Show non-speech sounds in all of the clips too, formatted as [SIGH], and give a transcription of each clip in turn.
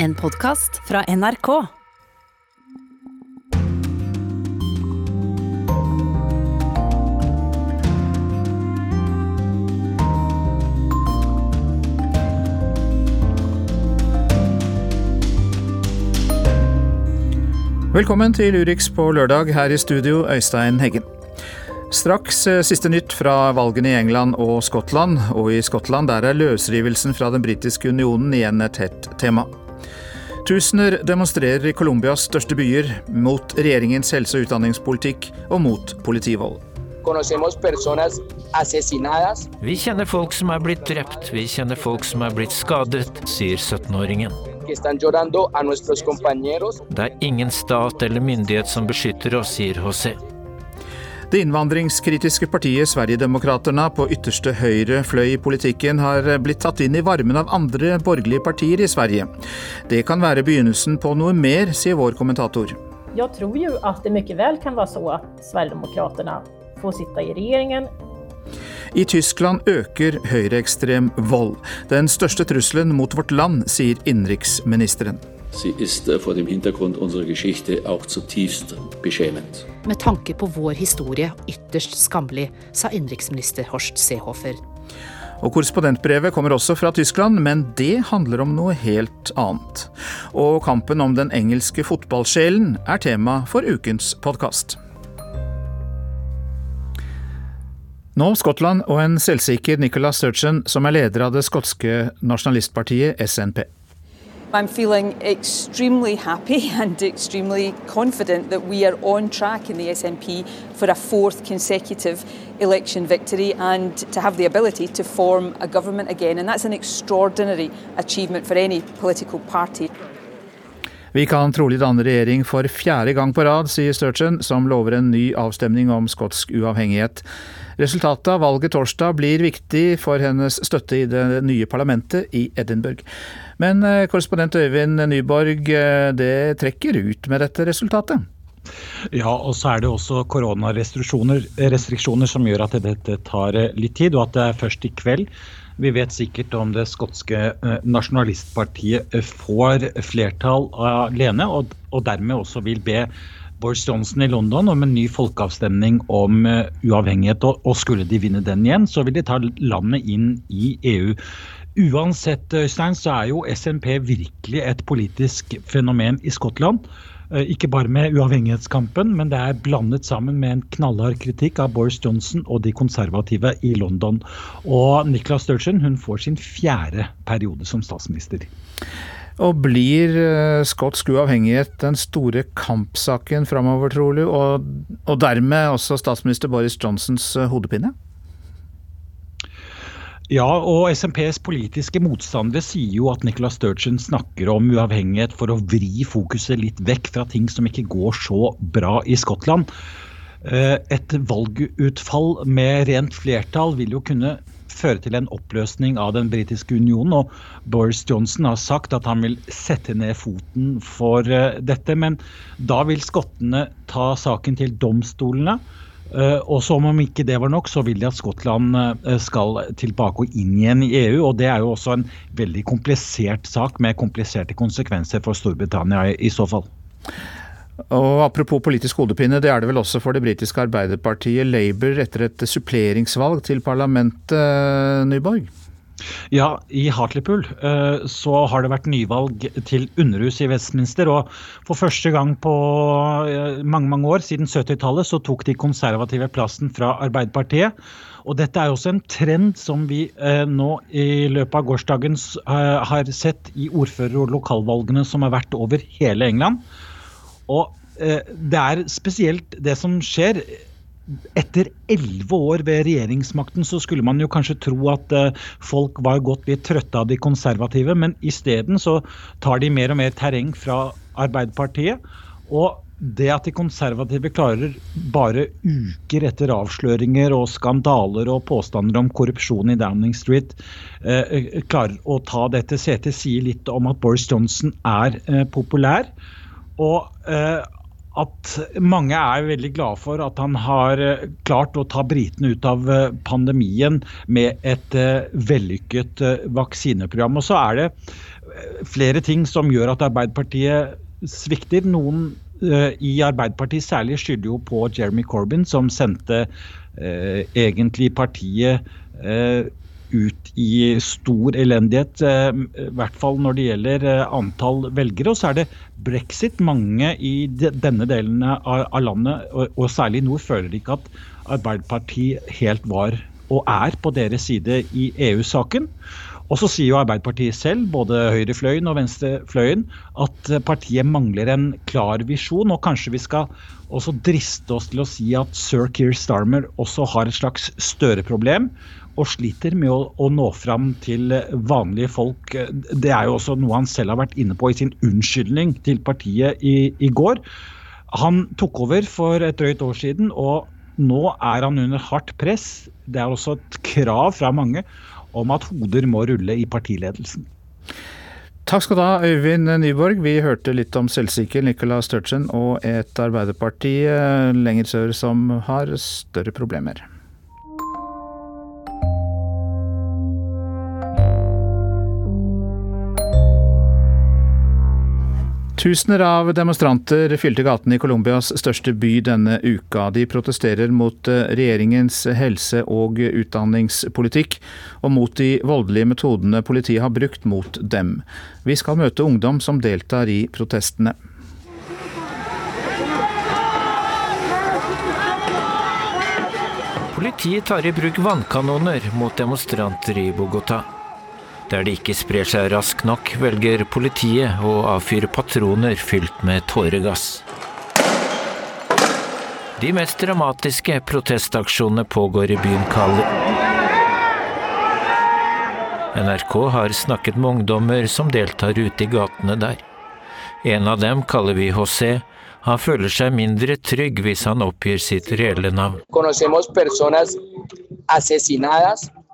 En podkast fra NRK. Velkommen til Urix på lørdag, her i studio Øystein Heggen. Straks eh, siste nytt fra valgene i England og Skottland, og i Skottland der er løsrivelsen fra den britiske unionen igjen et hett tema. Tusener demonstrerer i Colombias største byer mot regjeringens helse- og utdanningspolitikk og mot politivold. Vi kjenner folk som er blitt drept, vi kjenner folk som er blitt skadet, sier 17-åringen. Det er ingen stat eller myndighet som beskytter oss, sier José. Det innvandringskritiske partiet Sverigedemokraterna på ytterste høyre fløy i politikken har blitt tatt inn i varmen av andre borgerlige partier i Sverige. Det kan være begynnelsen på noe mer, sier vår kommentator. Jeg tror jo at det mye vel kan være så at Sverigedemokraterna får sitte i regjeringen. I Tyskland øker høyreekstrem vold. Den største trusselen mot vårt land, sier innenriksministeren. Sie ist äh, vor dem Hintergrund unserer Geschichte auch zutiefst beschämend. Med tanke på vår historie ytterst skammelig, sa innenriksminister Horst Seehofer. Og Korrespondentbrevet kommer også fra Tyskland, men det handler om noe helt annet. Og kampen om den engelske fotballsjelen er tema for ukens podkast. Nå Skottland og en selvsikker Nicola Sturgeon, som er leder av det skotske nasjonalistpartiet SNP. I'm feeling extremely happy [LAUGHS] and extremely confident that we are on track in the SNP for a fourth consecutive election victory and to have the ability to form a government again. And that's an extraordinary achievement for any political party. Vi kan trolig danne regjering for fjerde gang på rad, sier Sturgeon, som lover en ny avstemning om skotsk uavhengighet. Resultatet av valget torsdag blir viktig for hennes støtte i det nye parlamentet i Edinburgh. Men eh, korrespondent Øyvind Nyborg, eh, det trekker ut med dette resultatet? Ja, og så er det også koronarestriksjoner som gjør at dette tar eh, litt tid, og at det er først i kveld vi vet sikkert om det skotske nasjonalistpartiet får flertall alene, og, dermed også vil be Boris Johnson i London om en ny folkeavstemning om uavhengighet. Og, skulle de vinne den igjen, så vil de ta landet inn i EU. Uansett, Øystein, så er jo SNP virkelig et politisk fenomen i Skottland. Eh, ikke bare med uavhengighetskampen, men det er blandet sammen med en knallhard kritikk av Boris Johnson og de konservative i London. Og Nicola Sturgeon hun får sin fjerde periode som statsminister. Og blir eh, skotsk uavhengighet den store kampsaken framover, trolig, og, og dermed også statsminister Boris Johnsons eh, hodepine? Ja, og SMPs politiske motstandere sier jo at Nicolas Sturgeon snakker om uavhengighet for å vri fokuset litt vekk fra ting som ikke går så bra i Skottland. Eh, et valgutfall med rent flertall vil jo kunne føre til en oppløsning av den britiske unionen. Og Boris Johnson har sagt at han vil sette ned foten for eh, dette. Men da vil skottene ta saken til domstolene. Uh, og som om ikke det var nok, så vil de at Skottland uh, skal tilbake og inn igjen i EU. og Det er jo også en veldig komplisert sak med kompliserte konsekvenser for Storbritannia i så fall. Og Apropos politisk hodepine, det er det vel også for det britiske arbeiderpartiet Labour etter et suppleringsvalg til parlamentet, Nyborg? Ja, i Hartlepool uh, så har det vært nyvalg til underhus i Westminster. Og for første gang på uh, mange mange år, siden 70-tallet, så tok de konservative plassen fra Arbeiderpartiet. Og dette er også en trend som vi uh, nå i løpet av gårsdagen har sett i ordfører- og lokalvalgene som har vært over hele England. Og det er spesielt det som skjer etter elleve år ved regjeringsmakten så skulle man jo kanskje tro at uh, folk var godt litt trøtte av de konservative, men isteden så tar de mer og mer terreng fra Arbeiderpartiet. Og det at de konservative klarer bare uker etter avsløringer og skandaler og påstander om korrupsjon i Downing Street, uh, klarer å ta dette setet, sier litt om at Boris Johnson er populær. Og at mange er veldig glade for at han har eh, klart å ta britene ut av eh, pandemien med et eh, vellykket vaksineprogram. Og så er det flere ting som gjør at Arbeiderpartiet svikter. Noen i Arbeiderpartiet særlig skylder jo på Jeremy Corbyn, som sendte egentlig partiet ut i stor elendighet, i hvert fall når det gjelder antall velgere. Og så er det brexit. Mange i denne delen av landet, og særlig i nord, føler ikke at Arbeiderpartiet helt var og er på deres side i EU-saken. Og så sier jo Arbeiderpartiet selv, både høyrefløyen og venstrefløyen, at partiet mangler en klar visjon. Og kanskje vi skal også driste oss til å si at sir Keir Starmer også har et slags Støre-problem. Og sliter med å, å, nå fram til vanlige folk. Det er jo også noe han selv har vært inne på i sin unnskyldning til partiet i, i går. Han tok over for et drøyt år siden, og nå er han under hardt press. Det er også et krav fra mange om at hoder må rulle i partiledelsen. Takk skal du ha, Øyvind Nyborg. Vi hørte litt om selvsikker Nicola Sturgeon og et Arbeiderparti eh, lenger sør som har større problemer. Tusener av demonstranter fylte gatene i Colombias største by denne uka. De protesterer mot eh, regjeringens helse- og utdanningspolitikk, og mot de voldelige metodene politiet har brukt mot dem. Vi skal møte ungdom som deltar i protestene. Politiet tar i bruk vannkanoner mot demonstranter i Bogotá. Der de ikke sprer seg raskt nok, velger politiet å avfyre patroner fylt med tåregass. De mest dramatiske protestaksjonene pågår i byen Kali. NRK har snakket med ungdommer som deltar ute i gatene der. En av dem kaller vi José. Han føler seg mindre trygg hvis han oppgir sitt reelle navn.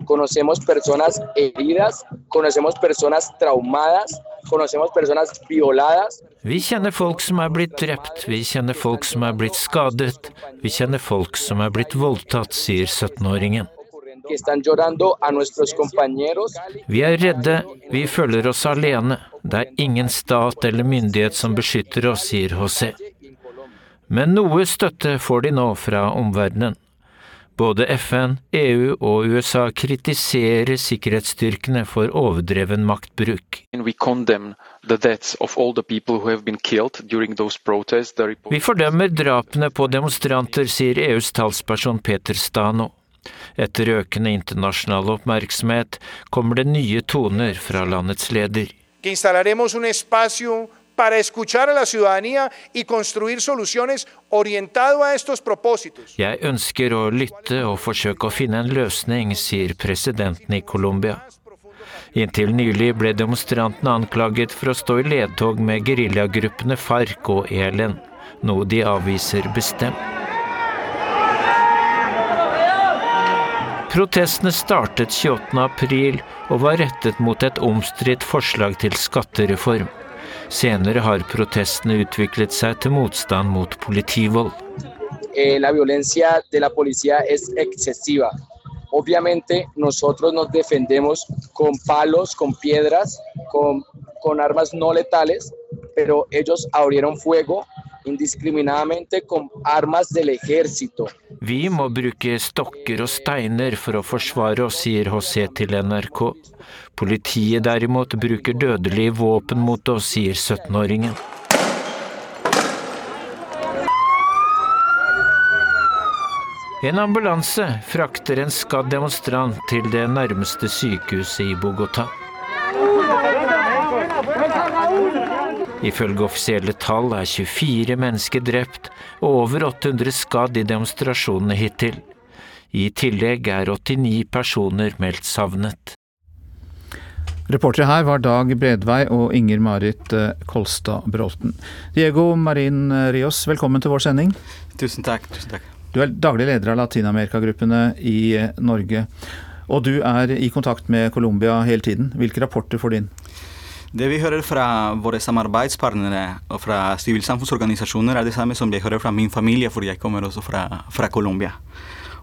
Conocemos personas heridas, conocemos personas traumadas, conocemos personas violadas. Vi kjenner folk som er blitt drept, vi kjenner folk som er blitt skadet, vi kjenner folk som er blitt voldtatt, sier 17-åringen. Vi er redde, vi føler oss alene. Det er ingen stat eller myndighet som beskytter oss, sier José. Men noe støtte får de nå fra omverdenen. Både FN, EU og USA kritiserer sikkerhetsstyrkene for overdreven maktbruk. Vi fordømmer drapene på demonstranter, sier EUs talsperson Peter Stano. Etter økende internasjonal oppmerksomhet kommer det nye toner fra landets leder para escuchar a la ciudadanía y construir soluciones orientado a estos propósitos. Jeg ønsker å lytte og forsøke å finne en løsning, sier presidenten i Colombia. Inntil nylig ble demonstrantene anklaget for å stå i ledtog med geriljagruppene FARC og ELN, noe de avviser bestemt. Protestene startet 28. april og var rettet mot et omstridt forslag til skattereform. Eh, la violencia de la policía es excesiva. Obviamente nosotros nos defendemos con palos, con piedras, con armas no letales, pero ellos abrieron fuego indiscriminadamente con armas del ejército. Vi må bruke stokker og steiner for å forsvare oss, sier HC til NRK. Politiet derimot bruker dødelige våpen mot oss, sier 17-åringen. En ambulanse frakter en skadd demonstrant til det nærmeste sykehuset i Bogotá. Ifølge offisielle tall er 24 mennesker drept og over 800 skadd i demonstrasjonene hittil. I tillegg er 89 personer meldt savnet. Reportere her var Dag Bredvei og Inger Marit eh, Kolstad Bråten. Diego Marin Rios, velkommen til vår sending. Tusen takk. tusen takk. Du er daglig leder av Latin-Amerika-gruppene i eh, Norge. Og du er i kontakt med Colombia hele tiden. Hvilke rapporter får du inn? Det vi hører fra våre samarbeidspartnere og fra sivilsamfunnsorganisasjoner, er det samme som jeg hører fra min familie, for jeg kommer også fra, fra Colombia.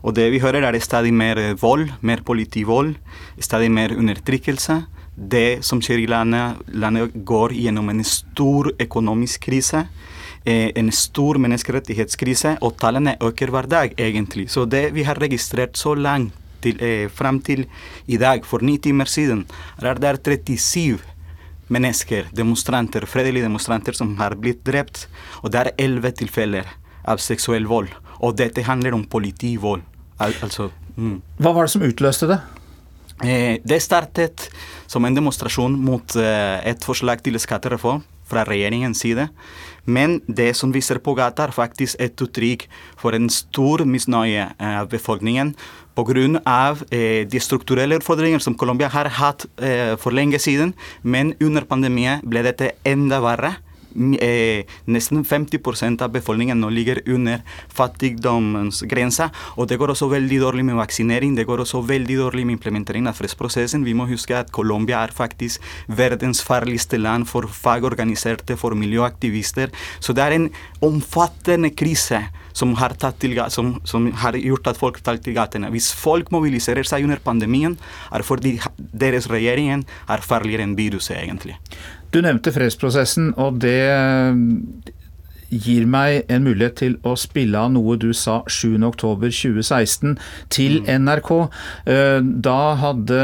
Og det vi hører, er stadig mer vold, mer politivold, stadig mer undertrykkelse. det som skjer i landet. Landet går gjennom en stor økonomisk krise. Eh, en stor menneskerettighetskrise, og tallene øker hver dag, egentlig. Så det vi har registrert så langt til, eh, fram til i dag, for ni timer siden, er det 37 mennesker, demonstranter, fredelige demonstranter, som har blitt drept. Og det er elleve tilfeller av seksuell vold. Og dette handler om politivold. Al altså, mm. Hva var det som utløste det? Eh, det startet som en demonstrasjon mot eh, et forslag til skattereform fra regjeringens side. Men det som vi ser på gata, er faktisk et uttrykk for en stor misnøye eh, av befolkningen pga. Eh, de strukturelle utfordringer som Colombia har hatt eh, for lenge siden. Men under pandemien ble dette enda verre eh, nesten 50 av befolkningen nå ligger under fattigdomsgrensa. Og det går også veldig dårlig med vaksinering, det går også veldig dårlig med implementering av fredsprosessen. Vi må huske at Colombia er faktisk verdens farligste land for fagorganiserte, for miljøaktivister. Så det er en omfattende krise som har, til, som, som har, gjort at folk tar til gatene. Hvis folk mobiliserer seg under pandemien, er fordi deres regjering er farligere enn viruset, egentlig. Du nevnte fredsprosessen, og det eh, gir meg en mulighet til å spille av noe du sa 7.10.2016 til mm. NRK. Eh, da hadde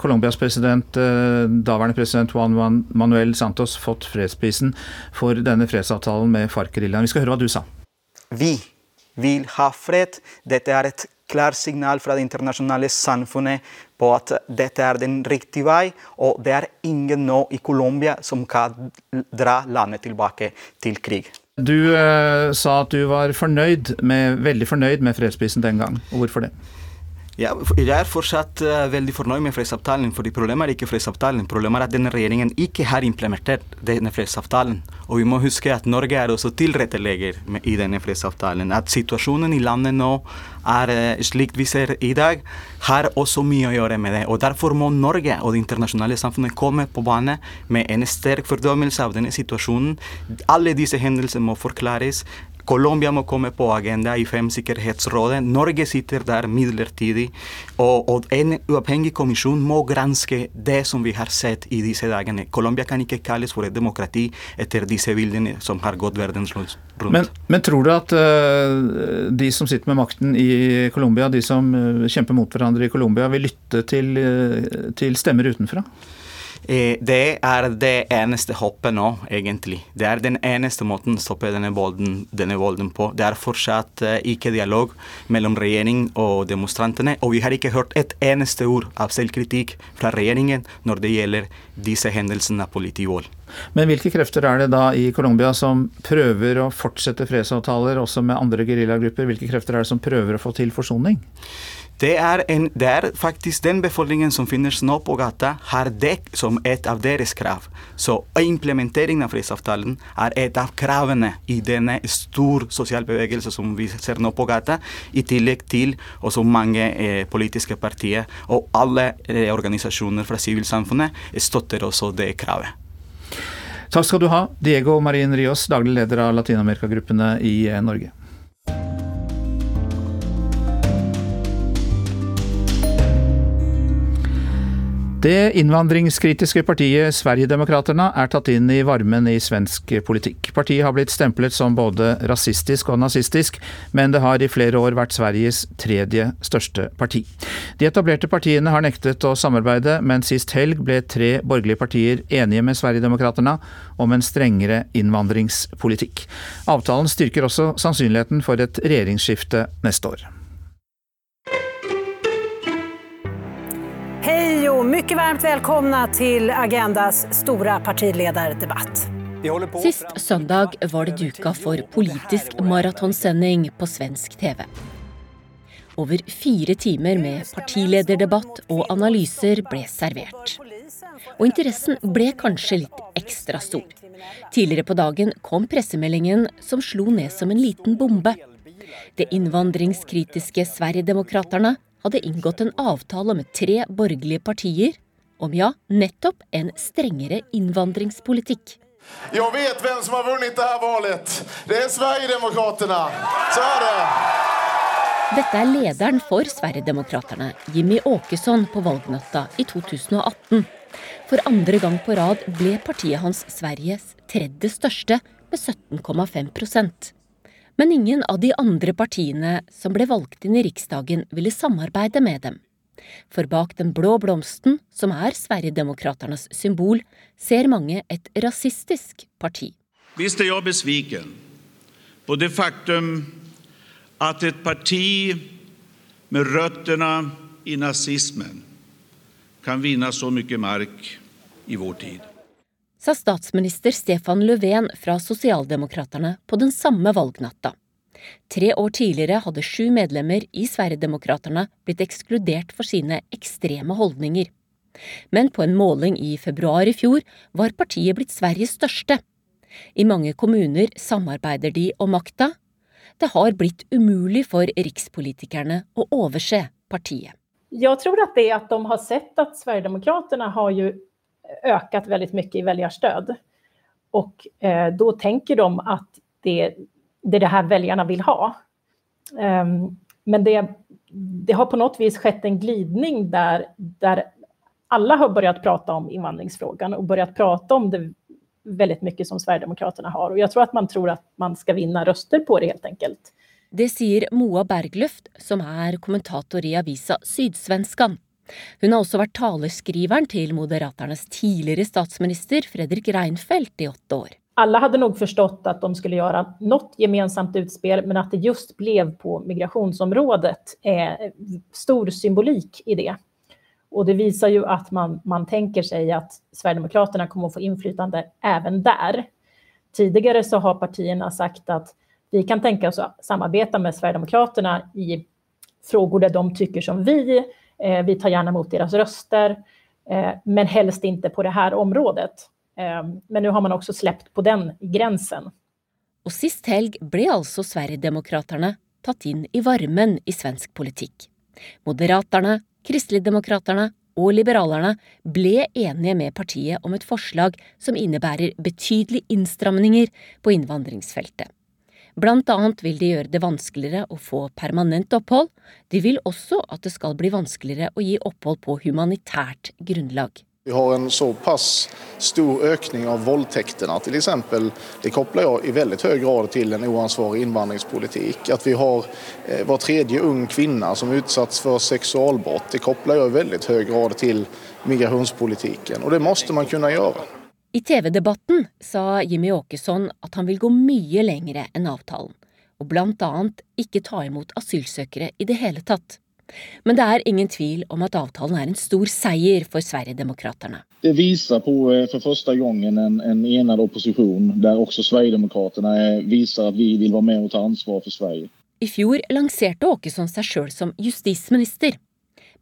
Colombias president, eh, daværende president Juan Manuel Santos fått fredsprisen for denne fredsavtalen med FARC-geriljaen. Vi skal høre hva du sa. Vi vil ha fred. Dette er et klart signal fra det internasjonale samfunnet på at dette er den riktige vei, og det er ingen nå i Colombia som kan dra landet tilbake til krig. Du eh, sa at du var fornøyd med, veldig fornøyd med fredsprisen den gang. Hvorfor det? Ja, jeg er fortsatt uh, veldig fornøyd med fredsavtalen. fordi Problemet er ikke fredsavtalen. Problemet er at denne regjeringen ikke har implementert denne fredsavtalen. Og vi må huske at Norge er også tilrettelegger i denne fredsavtalen. At situasjonen i landet nå er uh, slik vi ser i dag, har også mye å gjøre med det. Og Derfor må Norge og det internasjonale samfunnet komme på bane med en sterk fordømmelse av denne situasjonen. Alle disse hendelser må forklares. Colombia må komme på agenda i FEM-sikkerhetsrådet. Norge sitter der midlertidig. Og, og, en uavhengig kommisjon må granske det som vi har sett i disse dagene. Colombia kan ikke kalles for et demokrati etter disse bildene som har gått verden rundt. Men, men tror du at uh, de som sitter med makten i Colombia, de som uh, kjemper mot hverandre i Colombia, vil lytte til, uh, til stemmer utenfra? Eh, det er det eneste håpet nå, egentlig. Det er den eneste måten å stoppe denne volden, denne volden på. Det er fortsatt eh, ikke dialog mellom regjering og demonstrantene. Og vi har ikke hørt et eneste ord av selvkritikk fra regjeringen når det gjelder disse hendelsene av politivold. Men hvilke krefter er det da i Colombia som prøver å fortsette fredsavtaler også med andre geriljagrupper? Hvilke krefter er det som prøver å få til forsoning? Det er, en, det er, faktisk den befolkningen som finnes nå på gata, har det som et av deres krav. Så implementeringen av fredsavtalen er et av kravene i denne stor sosial bevegelse som vi ser nå på gata, i tillegg til også mange eh, politiske partier. Og alle eh, organisasjoner fra sivilsamfunnet støtter også det kravet. Takk skal du ha, Diego Marin Rios, daglig leder av latinamerikagruppene i eh, Norge. Det innvandringskritiske partiet Sverigedemokraterna er tatt inn i varmen i svensk politikk. Partiet har blitt stemplet som både rasistisk og nazistisk, men det har i flere år vært Sveriges tredje største parti. De etablerte partiene har nektet å samarbeide, men sist helg ble tre borgerlige partier enige med Sverigedemokraterna om en strengere innvandringspolitikk. Avtalen styrker også sannsynligheten for et regjeringsskifte neste år. Mycket varmt välkomna till Agendas stora partiledardebatt. Sist søndag var det duka for politisk maratonsending på svensk TV. Over fire timer med partilederdebatt og analyser ble servert. Og interessen ble kanskje litt ekstra stor. Tidligere på dagen kom pressemeldingen som slo ned som en liten bombe. Det innvandringskritiske Sverigedemokraterna hadde inngått en avtale med tre borgerlige partier om ja, nettopp en strengere innvandringspolitikk. Jeg vet hvem som har vunnet dette valget. Det er Sverigedemokraterna. Så er det. Dette er lederen for Sverigedemokraterna, Jimmy Åkesson, på valgnatta i 2018. For andre gang på rad ble partiet hans Sveriges tredje største, med 17,5 Men ingen av de andre partiene som ble valgt inn i Riksdagen, ville samarbeide med dem. For bak den blå blomsten, som er Sverigedemokraternas symbol, ser mange et rasistisk parti. Visst er jeg besviken på det faktum at et parti med røttene i nazismen kan vinne så mye mark i vår tid. Sa statsminister Stefan Löfven fra Sosialdemokraterne på den samme valgnatta. Tre år tidligere hadde sju medlemmer i Sverigedemokraterna blitt ekskludert for sine ekstreme holdninger. Men på en måling i februar i fjor var partiet blitt Sveriges største. I mange kommuner samarbeider de om makta. Det har blitt umulig for rikspolitikerne å overse partiet. Jeg tror at det at de har sett at Sverigedemokraterna har jo økt veldig mye i väljarstöd. Og eh, da tenker de at det det är det här väljarna vill ha. Um, men det, det, har på något vis skett en glidning där, där alla har börjat prata om invandringsfrågan och börjat prata om det väldigt mycket som Sverigedemokraterna har. Och jag tror att man tror att man ska vinna röster på det helt enkelt. Det sier Moa Bergløft, som er kommentator i avisa Sydsvenskan. Hun har også vært taleskriveren til Moderaternes tidligere statsminister Fredrik Reinfeldt i åtte år Alle hadde nok forstått at de skulle gjøre noe gemensamt utspel, men at det just ble på migrasjonsområdet er stor symbolik i det. Og det viser jo at man, man tenker seg at Sverigedemokraterna kommer å få innflytelse även der. Tidligere så har partiene sagt at vi kan tenke oss å samarbeide med Sverigedemokraterna i frågor der de tykker som vi. Eh, vi tar gjerne imot deres röster, eh, men helst ikke på det her området. Ehm, men nå har man også sluppet på den grensen. Og sist helg ble altså Sverigedemokraterna tatt inn i varmen i svensk politikk. Moderaterne, Kristeligdemokraterna og Liberalerne ble enige med partiet om et forslag som innebærer betydelige innstramninger på innvandringsfeltet. Blant annet vil de gjøre det vanskeligere å få permanent opphold. De vil også at det skal bli vanskeligere å gi opphold på humanitært grunnlag. Vi har en såpass stor økning av voldtektene til eksempel. Det kobler jeg i veldig høy grad til en oansvarig innvandringspolitikk. At vi har eh, hver tredje ung kvinne som utsatts for seksualbrott, det kobler jeg i veldig høy grad til migrasjonspolitikken. Og det måste man kunne gjøre. I TV-debatten sa Jimmy Åkesson at han vil gå mye lengre enn avtalen, og blant annet ikke ta imot asylsøkere i det hele tatt. Men det er ingen tvil om at avtalen er en stor seier for Sverigedemokraterna. Det viser på eh, for første gang en, en enad opposisjon, der også Sverigedemokraterna viser at vi vil være med og ta ansvar for Sverige. I fjor lanserte Åkesson seg sjøl som justisminister.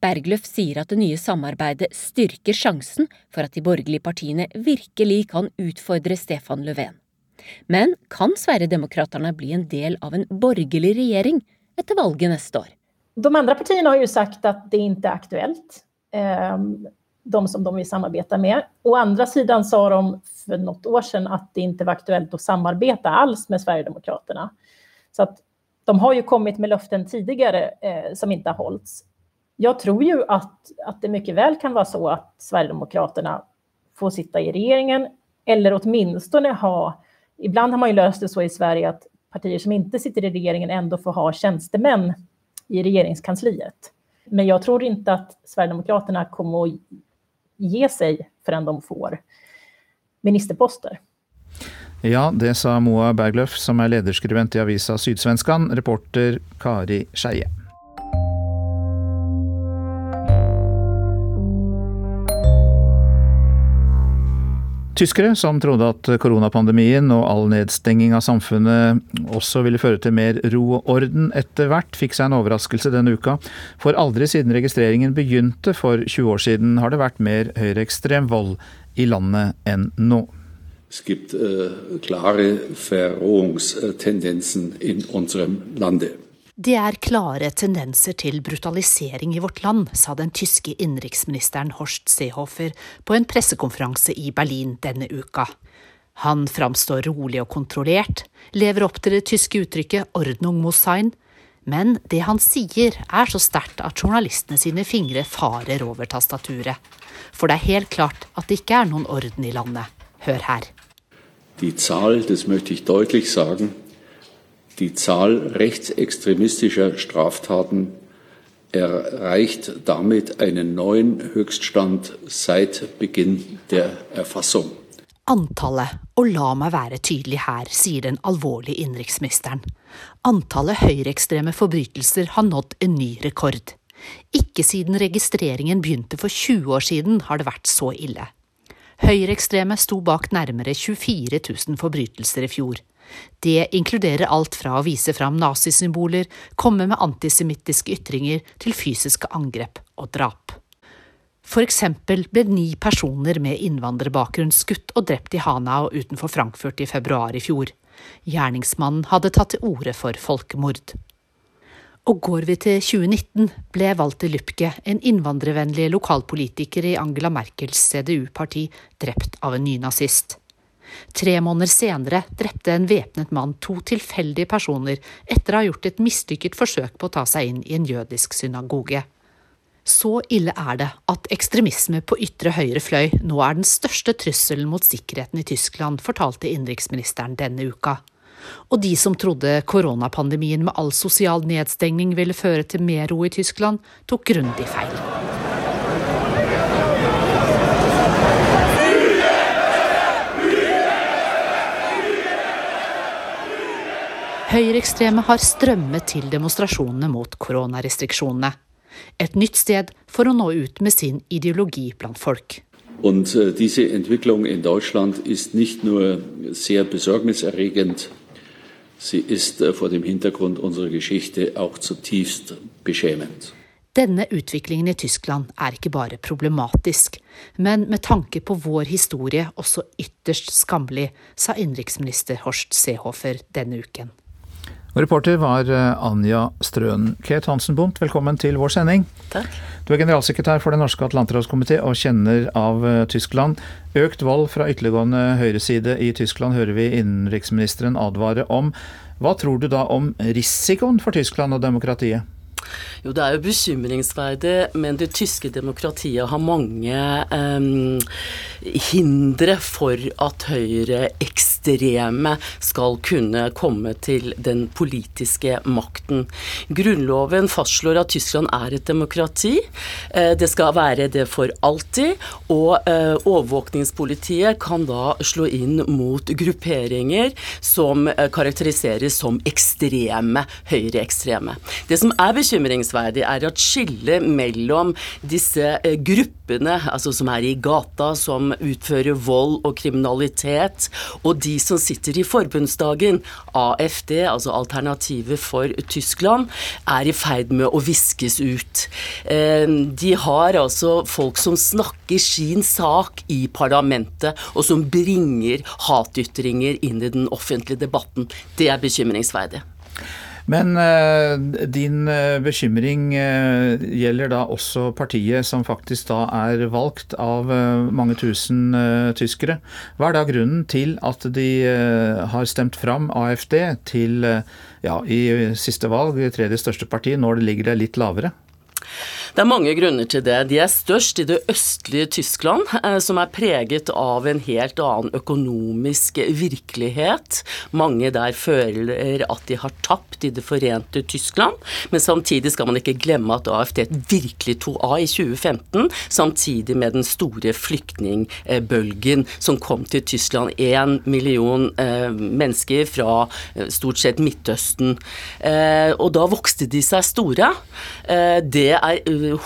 Bergløf sier at det nye samarbeidet styrker sjansen for at de borgerlige partiene virkelig kan utfordre Stefan Löfven. Men kan Sverigedemokraterna bli en del av en borgerlig regjering etter valget neste år? de andre partiene har jo sagt at det ikke er aktuellt, ehm, de som de vil samarbeide med. Å andre siden sa de for noen år siden at det ikke var aktuelt å samarbeide alls med Sverigedemokraterna. Så at de har jo kommet med löften tidligere eh, som ikke har hållits. Jag tror ju att, att det mycket väl kan vara så att Sverigedemokraterna får sitta i regeringen eller åtminstone ha, ibland har man ju löst det så i Sverige att partier som inte sitter i regeringen ändå får ha tjänstemän i regeringskansliet. Men jag tror inte att Sverigedemokraterna kommer att ge sig förrän de får ministerposter. Ja, det sa Moa Berglöf, som er lederskribent i avisa Sydsvenskan, reporter Kari Skeie. Tyskere som trodde at koronapandemien og all nedstenging av samfunnet også ville føre til mer ro og orden etter hvert, fikk seg en overraskelse denne uka. For aldri siden registreringen begynte for 20 år siden, har det vært mer høyreekstrem vold i landet enn nå. Es gibt äh, klare Verrohungstendensen in unserem Lande. Det er klare tendenser til brutalisering i vårt land, sa den tyske innenriksministeren Horst Seehofer på en pressekonferanse i Berlin denne uka. Han framstår rolig og kontrollert, lever opp til det tyske uttrykket 'Ordnung muss sein', Men det han sier er så sterkt at journalistene sine fingre farer over tastaturet. For det er helt klart at det ikke er noen orden i landet. Hør her. Die Zahl, das möchte ich deutlich sagen, die Zahl rechtsextremistischer Straftaten erreicht damit einen neuen Höchststand seit Beginn der Erfassung. Antallet, og la meg være tydelig her, sier den alvorlige innenriksministeren. Antallet høyreekstreme forbrytelser har nådd en ny rekord. Ikke siden registreringen begynte for 20 år siden har det vært så ille. Høyreekstreme sto bak nærmere 24 000 forbrytelser i fjor. Det inkluderer alt fra å vise fram nazisymboler, komme med antisemittiske ytringer, til fysiske angrep og drap. For eksempel ble ni personer med innvandrerbakgrunn skutt og drept i Hanau utenfor Frankfurt i februar i fjor. Gjerningsmannen hadde tatt til orde for folkemord. Og går vi til 2019, ble Walter Lübke, en innvandrervennlig lokalpolitiker i Angela Merkels CDU-parti, drept av en nynazist. Tre måneder senere drepte en væpnet mann to tilfeldige personer etter å ha gjort et mislykket forsøk på å ta seg inn i en jødisk synagoge. Så ille er det at ekstremisme på ytre høyre fløy nå er den største trusselen mot sikkerheten i Tyskland, fortalte innenriksministeren denne uka. Og de som trodde koronapandemien med all sosial nedstengning ville føre til mer ro i Tyskland, tok grundig feil. Høyreekstreme har strømmet til demonstrasjonene mot koronarestriksjonene et nytt sted for å nå ut med sin ideologi blant folk. Und disse diese Entwicklung in Deutschland ist nicht nur sehr besorgniserregend, sie ist äh, vor dem Hintergrund unserer Geschichte auch zutiefst beschämend. Denne utviklingen i Tyskland er ikke bare problematisk, men med tanke på vår historie også ytterst skammelig, sa innenriksminister Horst Seehofer denne uken. Og reporter var eh, Anja Strøen. Kate Hansen Bundt, velkommen til vår sending. Takk. Du er generalsekretær for Den norske atlanterhavskomité og kjenner av eh, Tyskland. Økt vold fra ytterliggående høyreside i Tyskland hører vi innenriksministeren advare om. Hva tror du da om risikoen for Tyskland og demokratiet? Jo, det er jo bekymringsverdig, men det tyske demokratiet har mange um, hindre for at høyreekstreme skal kunne komme til den politiske makten. Grunnloven fastslår at Tyskland er et demokrati. Eh, det skal være det for alltid. Og eh, overvåkningspolitiet kan da slå inn mot grupperinger som eh, karakteriseres som ekstreme høyreekstreme. Det som er bekymringsverdig, er at skillet mellom disse gruppene, altså som er i gata, som utfører vold og kriminalitet, og de som sitter i forbundsdagen, AFD, altså Alternativet for Tyskland, er i ferd med å viskes ut. Ehm, de har altså folk som snakker sin sak i parlamentet, og som bringer hatytringer inn i den offentlige debatten. Det er bekymringsverdig. Men uh, din uh, bekymring uh, gjelder da også partiet som faktisk da er valgt av mange tusen tyskere. Hva er da grunnen til at de har stemt fram AFD til, ja, i siste valg, tredje største parti, når det ligger der litt lavere? Det er mange grunner til det. De er størst i det østlige Tyskland, eh, som er preget av en helt annen økonomisk virkelighet. Mange der føler at de har tapt i det forente Tyskland, men samtidig skal man ikke glemme at AFD virkelig tok av i 2015, samtidig med den store flyktningbølgen som kom til Tyskland. Én million eh, mennesker fra eh, stort sett Midtøsten. Og da vokste de seg store. Det er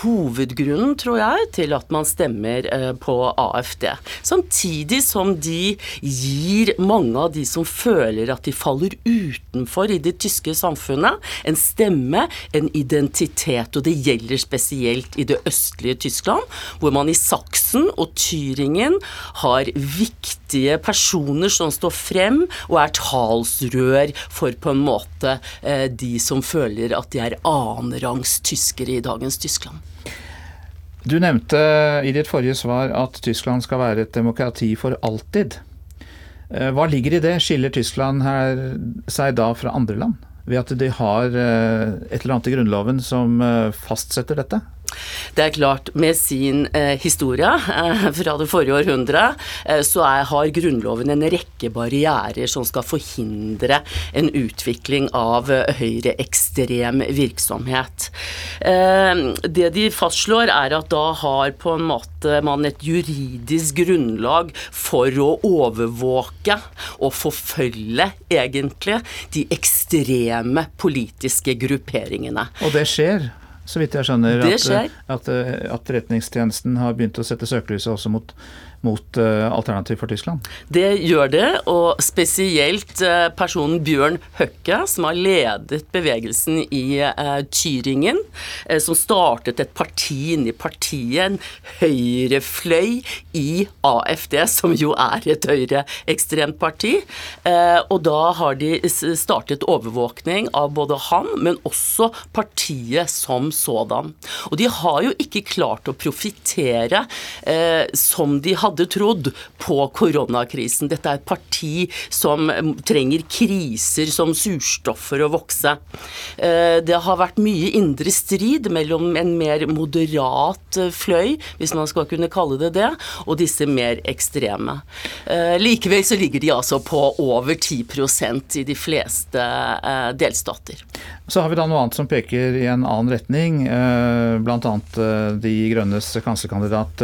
hovedgrunnen, tror jeg, til at man stemmer eh, på AFD. Samtidig som de gir mange av de som føler at de faller utenfor i det tyske samfunnet, en stemme, en identitet. Og det gjelder spesielt i det østlige Tyskland, hvor man i Saksen og Tyringen har viktige personer som står frem og er talsrør for på en måte eh, de som føler at de er annenrangs tyskere i dagens Tyskland. Du nevnte i ditt forrige svar at Tyskland skal være et demokrati for alltid. Eh, hva ligger i det? Skiller Tyskland seg da fra andre land? ved at de har et eller annet i Grunnloven som fastsetter dette? Det er klart, med sin eh, historie eh, fra det forrige århundret, eh, så er, har Grunnloven en rekke barrierer som skal forhindre en utvikling av eh, høyreekstrem virksomhet. Eh, det de fastslår, er at da har på en måte man et juridisk grunnlag for å overvåke og forfølge, egentlig, de ekstreme politiske grupperingene. Og det skjer? Så vidt jeg skjønner. At, at, at, Etterretningstjenesten har begynt å sette søkelyset også mot mot uh, Alternativ for Tyskland? Det gjør det, og spesielt uh, personen Bjørn Høkke, som har ledet bevegelsen i uh, Tyringen, som startet et parti inni partiet, en høyrefløy i AFD, som jo er et høyreekstremt parti. og da har de startet overvåkning av både han, men også partiet som sådan. Og de har jo ikke klart å profitere som de hadde hadde trodd på koronakrisen. Dette er et parti som trenger kriser som surstoffer å vokse. Eh, det har vært mye indre strid mellom en mer moderat fløy, hvis man skal kunne kalle det det, og disse mer ekstreme. Eh, likevel så ligger de altså på over 10% i de fleste eh, delstater. Så har vi da noe annet som peker i en annen retning, bl.a. De grønnes kanslerkandidat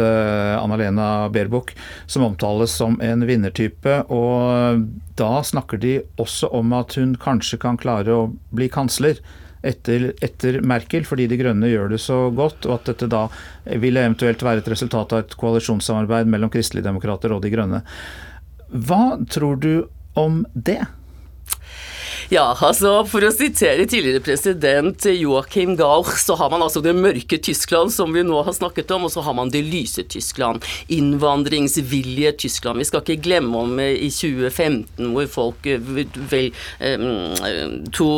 Anna-Lena Baerbock som omtales som en vinnertype. Og da snakker de også om at hun kanskje kan klare å bli kansler. Etter, etter, Merkel, fordi De grønne gjør det så godt, og at dette da vil eventuelt være et resultat av et koalisjonssamarbeid mellom kristeligdemokrater og De grønne. Hva tror du om det? Ja, altså for å sitere tidligere president Joachim Gauch, så har man altså det mørke Tyskland, som vi nå har snakket om, og så har man det lyse Tyskland. Innvandringsvillige Tyskland. Vi skal ikke glemme om eh, i 2015 hvor folk eh, vel, to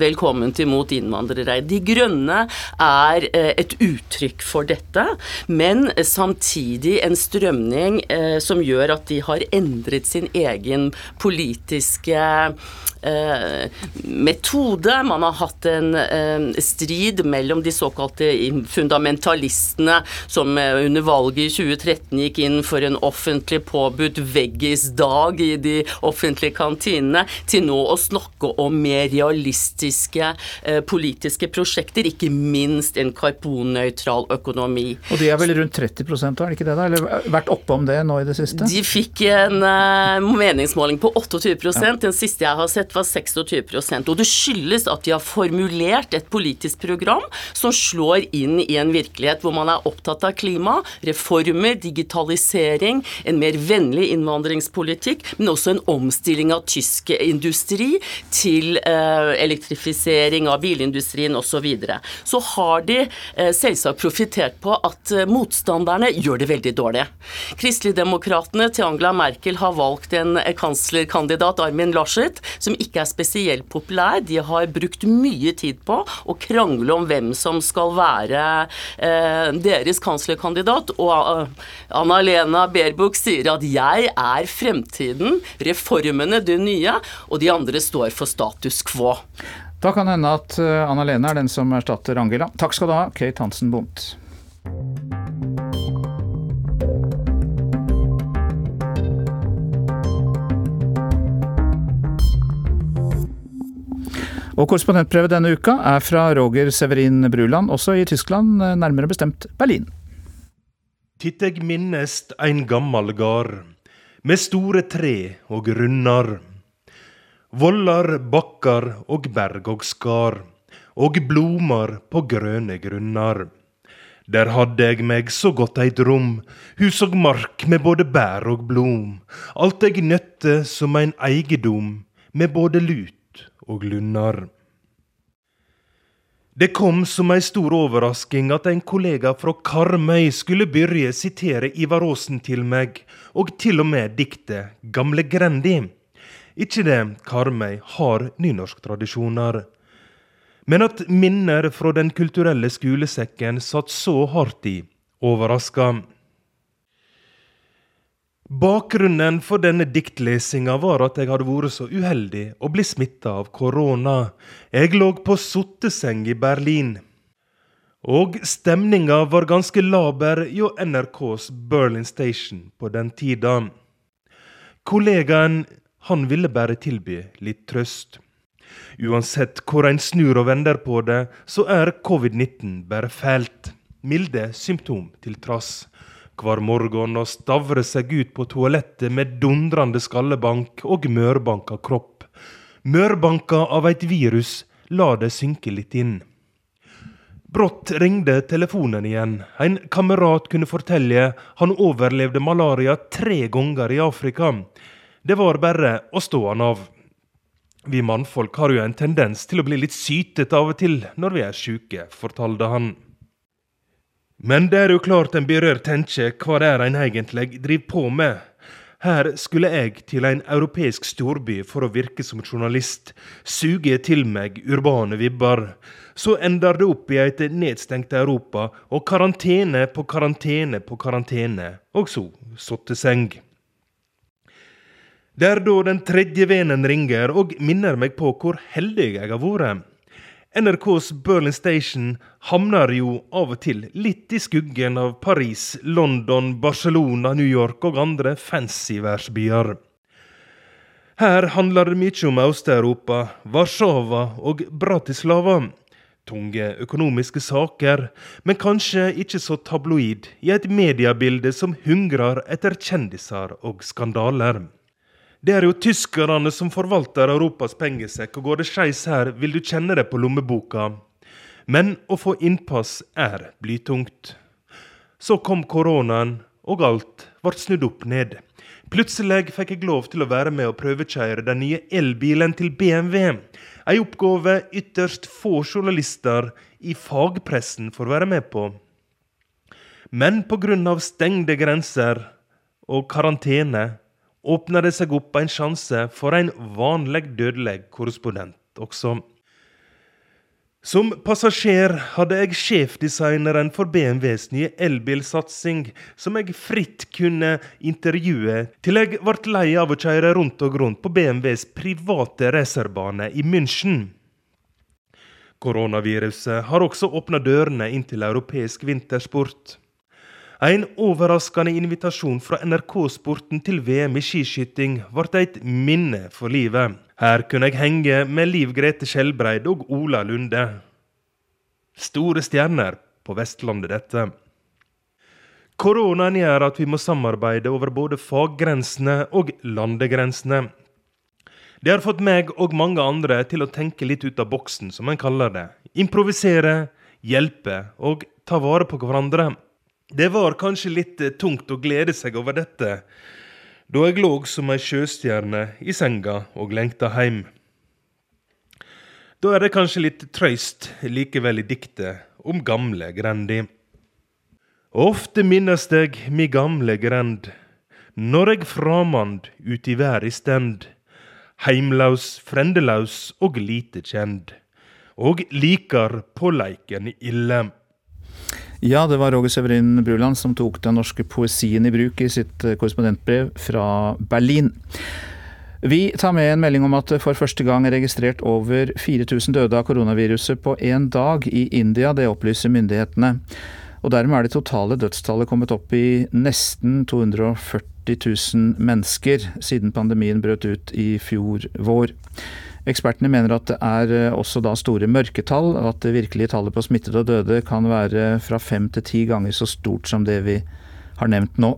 velkommen til mot innvandrere. De grønne er eh, et uttrykk for dette, men samtidig en strømning som gjør at de har endret sin egen politiske Eh, metode. Man har hatt en eh, strid mellom de såkalte fundamentalistene som eh, under valget i 2013 gikk inn for en offentlig påbudt veggisdag i de offentlige kantinene, til nå å snakke om mer realistiske politiske prosjekter, ikke minst en karbonnøytral økonomi. Og de er vel rundt 30% er det ikke det da? Eller vært oppom det nå i det siste? De fikk en meningsmåling på 28 ja. Den siste jeg har sett var 26% Og det skyldes at de har formulert et politisk program som slår inn i en virkelighet hvor man er opptatt av klima, reformer, digitalisering, en mer vennlig innvandringspolitikk, men også en omstilling av tysk industri til eh, elektrifisering av bilindustrien osv. Så, videre. så har de eh, selvsagt profittert på at eh, motstanderne gjør det veldig dårlig. Kristeligdemokratene til Angela Merkel har valgt en kanslerkandidat, Armin Laschet, som ikke er spesielt populær. De har brukt mye tid på å krangle om hvem som skal være eh, deres kanslerkandidat. Og uh, Anna-Lena Berbuk sier at 'jeg er fremtiden', reformene det nye, og de andre står for status quo. Da kan det hende at eh, Anna-Lena er den som erstatter Angela. Takk skal du ha, Kate Hansen Bondt. Og korrespondentbrevet denne uka er fra Roger Severin Bruland, også i Tyskland, nærmere bestemt Berlin. Titt eg minnest ein gammal gard, med store tre og runnar. Vollar, bakkar og berg og skar, og blomar på grøne grunnar. Der hadde eg meg så godt eit rom, hus og mark med både bær og blom. Alt eg nøtte som ein eigedom, med både lut og Lunnar. Det kom som ei stor overrasking at en kollega fra Karmøy skulle begynne sitere Ivar Aasen til meg, og til og med diktet Gamle Grendi. Ikke det, Karmøy har nynorsktradisjoner. Men at minner fra Den kulturelle skolesekken satt så hardt i, overraska. Bakgrunnen for denne diktlesinga var at jeg hadde vært så uheldig å bli smitta av korona. Jeg lå på sotteseng i Berlin. Og stemninga var ganske laber hjå NRKs Berlin Station på den tida. Kollegaen, han ville bare tilby litt trøst. Uansett hvor en snur og vender på det, så er covid-19 bare fælt. Milde symptom til trass. Hver morgen og stavre seg ut på toalettet med dundrende skallebank og mørbanka kropp. Mørbanka av et virus, la det synke litt inn. Brått ringte telefonen igjen. En kamerat kunne fortelle han overlevde malaria tre ganger i Afrika. Det var bare å stå han av. Vi mannfolk har jo en tendens til å bli litt sytete av og til når vi er sjuke, fortalte han. Men det er jo klart en berør tenke hva det er en egentlig driver på med. Her skulle jeg til en europeisk storby for å virke som journalist, suge til meg urbane vibber. Så ender det opp i et nedstengt Europa og karantene på karantene på karantene, og så sotteseng. Det er da den tredje venen ringer og minner meg på hvor heldig jeg har vært. NRKs Berlin Station havner jo av og til litt i skuggen av Paris, London, Barcelona, New York og andre fancy-værsbyer. Her handler det mye om Øst-Europa, Warszawa og Bratislava. Tunge økonomiske saker, men kanskje ikke så tabloid i et mediebilde som hungrer etter kjendiser og skandaler. Det er jo tyskerne som forvalter Europas pengesekk, og går det skeis her, vil du kjenne det på lommeboka. Men å få innpass er blytungt. Så kom koronaen, og alt ble snudd opp ned. Plutselig fikk jeg lov til å være med og prøvekjøre den nye elbilen til BMW. Ei oppgave ytterst få journalister i fagpressen får være med på. Men pga. stengde grenser og karantene åpna det seg opp en sjanse for en vanlig dødelig korrespondent også. Som passasjer hadde jeg sjefdesigneren for BMWs nye elbilsatsing, som jeg fritt kunne intervjue, til jeg ble lei av å kjøre rundt og rundt på BMWs private racerbane i München. Koronaviruset har også åpna dørene inn til europeisk vintersport. En overraskende invitasjon fra NRK-sporten til VM i skiskyting ble et minne for livet. Her kunne jeg henge med Liv Grete Skjelbreid og Ola Lunde. Store stjerner på Vestlandet, dette. Koronaen gjør at vi må samarbeide over både faggrensene og landegrensene. Det har fått meg og mange andre til å tenke litt ut av boksen, som en kaller det. Improvisere, hjelpe og ta vare på hverandre. Det var kanskje litt eh, tungt å glede seg over dette, da jeg lå som ei sjøstjerne i senga og lengta heim. Da er det kanskje litt trøyst likevel i diktet om gamle Grendi. Ofte minnes deg mi gamle grend, når eg framand ut i vær stend, heimlaus, frendelaus og lite kjend, og likar på leiken ille. Ja, det var Roger Severin Bruland som tok den norske poesien i bruk i sitt eh, korrespondentbrev fra Berlin. Vi tar med en melding om at det for første gang er registrert over 4000 døde av koronaviruset på én dag i India. Det opplyser myndighetene. Og dermed er det totale dødstallet kommet opp i nesten 240 000 mennesker siden pandemien brøt ut i fjor vår. Ekspertene mener at det er eh, også da store mørketall, og at det virkelige tallet på smittede og døde kan være fra fem til ti ganger så stort som det vi har nevnt nå.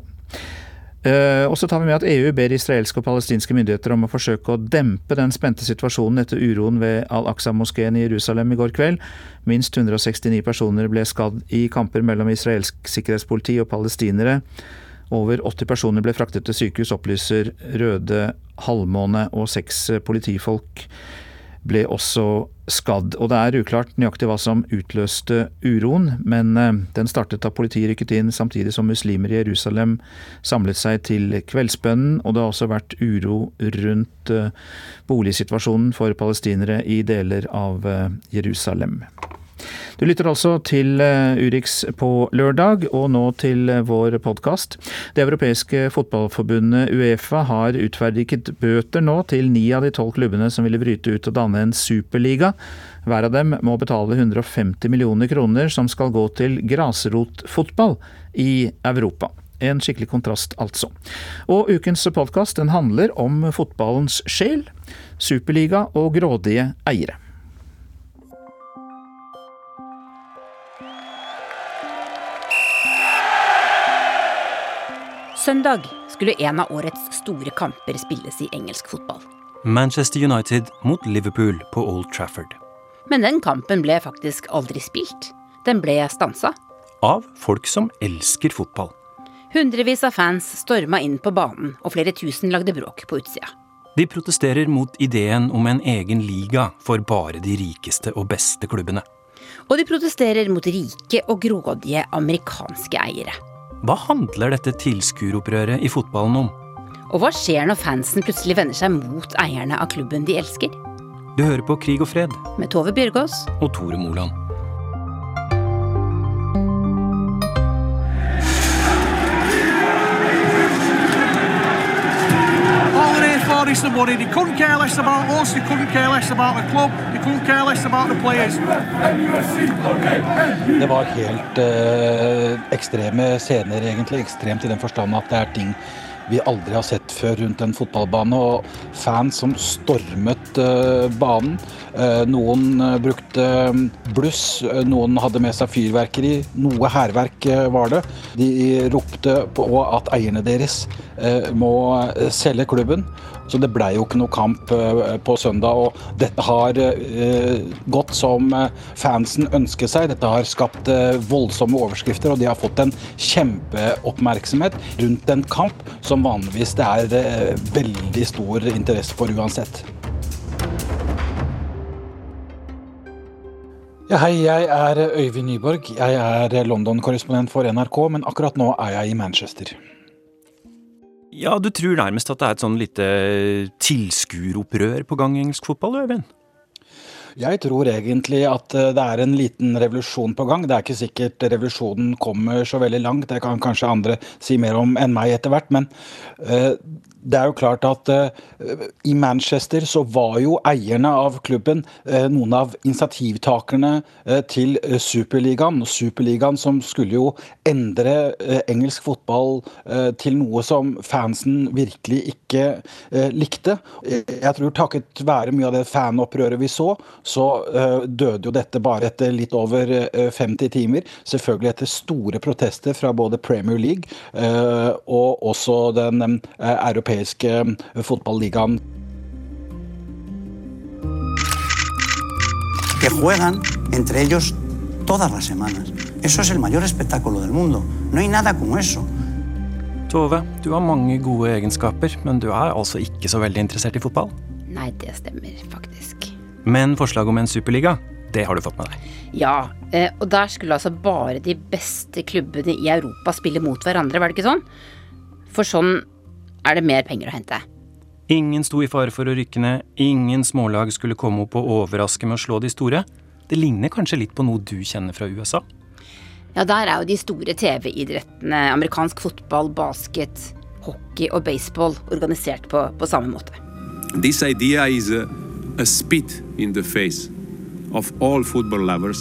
Uh, og så tar vi med at EU ber israelske og palestinske myndigheter om å forsøke å dempe den spente situasjonen etter uroen ved Al-Aqsa-moskeen i Jerusalem i går kveld. Minst 169 personer ble skadd i kamper mellom israelsk sikkerhetspoliti og palestinere. Over 80 personer ble fraktet til sykehus, opplyser Røde Halvmåne, og seks politifolk ble også skadd. Og det er uklart nøyaktig hva som utløste uroen, men eh, den startet da politiet rykket inn samtidig som muslimer i Jerusalem samlet seg til kveldsbønnen, og det har også vært uro rundt eh, boligsituasjonen for palestinere i deler av eh, Jerusalem. Du lytter altså til eh, Urix på lørdag, og nå til eh, vår podkast. Det europeiske fotballforbundet Uefa har utferdiget bøter nå til ni av de tolv klubbene som ville bryte ut og danne en superliga. Hver av dem må betale 150 millioner kroner som skal gå til grasrotfotball i Europa. En skikkelig kontrast, altså. Og ukens podkast handler om fotballens sjel, superliga og grådige eiere. Søndag skulle en av årets store kamper spilles i engelsk fotball. Manchester United mot Liverpool på Old Trafford. Men den kampen ble faktisk aldri spilt. Den ble stansa. Av folk som elsker fotball. Hundrevis av fans storma inn på banen, og flere tusen lagde bråk på utsida. De protesterer mot ideen om en egen liga for bare de rikeste og beste klubbene. Og de protesterer mot rike og grådige amerikanske eiere. Hva handler dette tilskueropprøret i fotballen om? Og hva skjer når fansen plutselig vender seg mot eierne av klubben de elsker? Du hører på Krig og fred. Med Tove Bjørgaas. Og Tore Moland. All they're for is the money. They couldn't care less about us. he couldn't care less about the club. he couldn't care less about the players. Det var helt eh, ekstreme scener, egentlig. Ekstremt i den forstand at det er ting vi aldri har sett før rundt en fotballbane. Og fans som stormet uh, banen. Uh, noen uh, brukte bluss, noen hadde med seg fyrverkeri. Noe hærverk var det. De ropte på at eierne deres må selge klubben. Så det blei jo ikke noe kamp på søndag. Og dette har gått som fansen ønsker seg. Dette har skapt voldsomme overskrifter, og de har fått en kjempeoppmerksomhet rundt en kamp som vanligvis det er veldig stor interesse for uansett. Ja, hei, jeg er Øyvind Nyborg. Jeg er London-korrespondent for NRK, men akkurat nå er jeg i Manchester. Ja, du tror nærmest at det er et sånn lite tilskueropprør på gang i engelsk fotball, Øyvind? Jeg tror egentlig at det er en liten revolusjon på gang. Det er ikke sikkert revolusjonen kommer så veldig langt, det kan kanskje andre si mer om enn meg etter hvert. Men uh, det er jo klart at uh, i Manchester så var jo eierne av klubben uh, noen av initiativtakerne til Superligaen. Superligaen som skulle jo endre engelsk fotball til noe som fansen virkelig ikke likte. Jeg tror takket være mye av det fanopprøret vi så, så døde jo dette bare etter litt over 50 timer. Selvfølgelig etter store protester fra både Premier League og også den europeiske fotballigaen. Que juegan entre ellos todas las semanas. Eso es el mayor espectáculo del mundo. No hay nada como eso. Tove, du har mange gode egenskaper, men du er altså ikke så veldig interessert i fotball? Nei, det stemmer faktisk. Men forslaget om en superliga, det har du fått med deg? Ja, og der skulle altså bare de beste klubbene i Europa spille mot hverandre, var det ikke sånn? For sånn er det mer penger å hente. Ingen sto i fare for å rykke ned, ingen smålag skulle komme opp og overraske med å slå de store. Det ligner kanskje litt på noe du kjenner fra USA? Ja, der er jo de store TV-idrettene, amerikansk fotball, basket, hockey og baseball, organisert på, på samme måte. This idea is a, a spit in the face of all football lovers.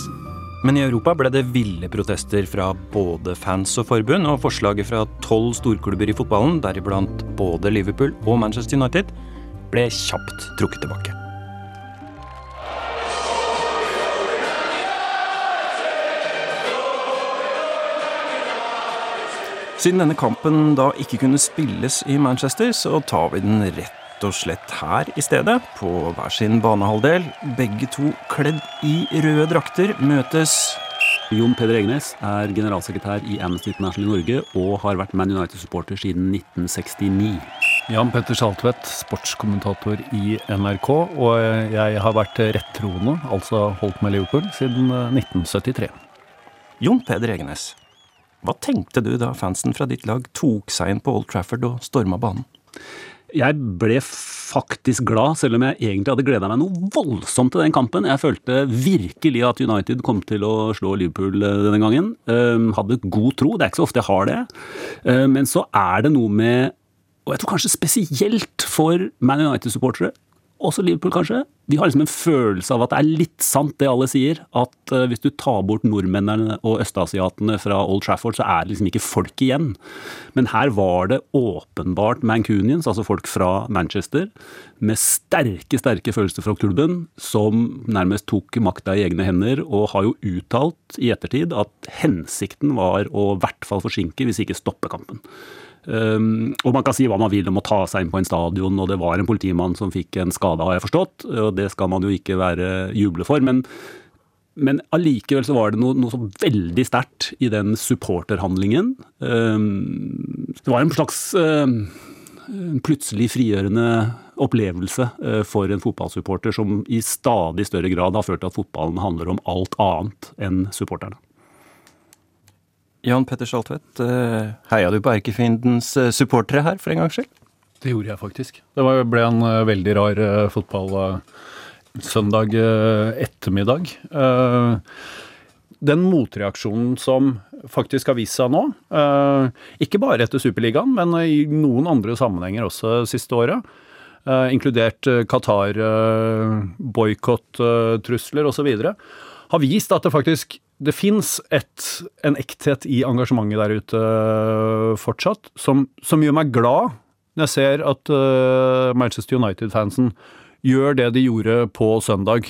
Men i Europa ble det ville protester fra både fans og forbund, og forslaget fra tolv storklubber i fotballen, deriblant både Liverpool og Manchester United, ble kjapt trukket tilbake. Siden denne kampen da ikke kunne spilles i Manchester, så tar vi den rett og slett her i stedet, på hver sin banehalvdel. Begge to kledd i røde drakter møtes Jon Peder Egnes er generalsekretær i Amnesty International i Norge og har vært Man United-supporter siden 1969. Jan Petter Saltvedt, sportskommentator i NRK, og jeg har vært rettroende, altså holdt med Liverpool, siden 1973. Jon Peder Egnes, hva tenkte du da fansen fra ditt lag tok seg inn på Old Trafford og storma banen? Jeg ble faktisk glad, selv om jeg egentlig hadde gleda meg noe voldsomt til den kampen. Jeg følte virkelig at United kom til å slå Liverpool eh, denne gangen. Um, hadde god tro, det er ikke så ofte jeg har det. Uh, men så er det noe med, og jeg tror kanskje spesielt for Man United-supportere, også Liverpool kanskje, vi har liksom en følelse av at det er litt sant det alle sier. At uh, hvis du tar bort nordmennene og østasiatene fra Old Trafford, så er det liksom ikke folk igjen. Men her var det åpenbart Mancunians, altså folk fra Manchester, med sterke, sterke følelser fra klubben, som nærmest tok makta i egne hender, og har jo uttalt i ettertid at hensikten var å i hvert fall forsinke, hvis ikke stoppe kampen. Um, og man kan si hva man vil om å ta seg inn på en stadion, og det var en politimann som fikk en skade, har jeg forstått. Og det skal man jo ikke være juble for. Men, men allikevel så var det noe, noe så veldig sterkt i den supporterhandlingen. Um, det var en slags um, plutselig frigjørende opplevelse uh, for en fotballsupporter som i stadig større grad har ført til at fotballen handler om alt annet enn supporterne. Jan Petter Saltvedt, eh, heia du på erkefiendens eh, supportere her for en gangs skyld? Det gjorde jeg faktisk. Det ble en uh, veldig rar fotball uh, ettermiddag. den motreaksjonen som faktisk har vist seg nå, ikke bare etter Superligaen, men i noen andre sammenhenger også siste året, inkludert Qatar, uh, boikott-trusler osv., har vist at det faktisk det fins en ekthet i engasjementet der ute uh, fortsatt, som, som, gjør meg glad når jeg ser at uh, Manchester United-fansen gjør det de gjorde på søndag.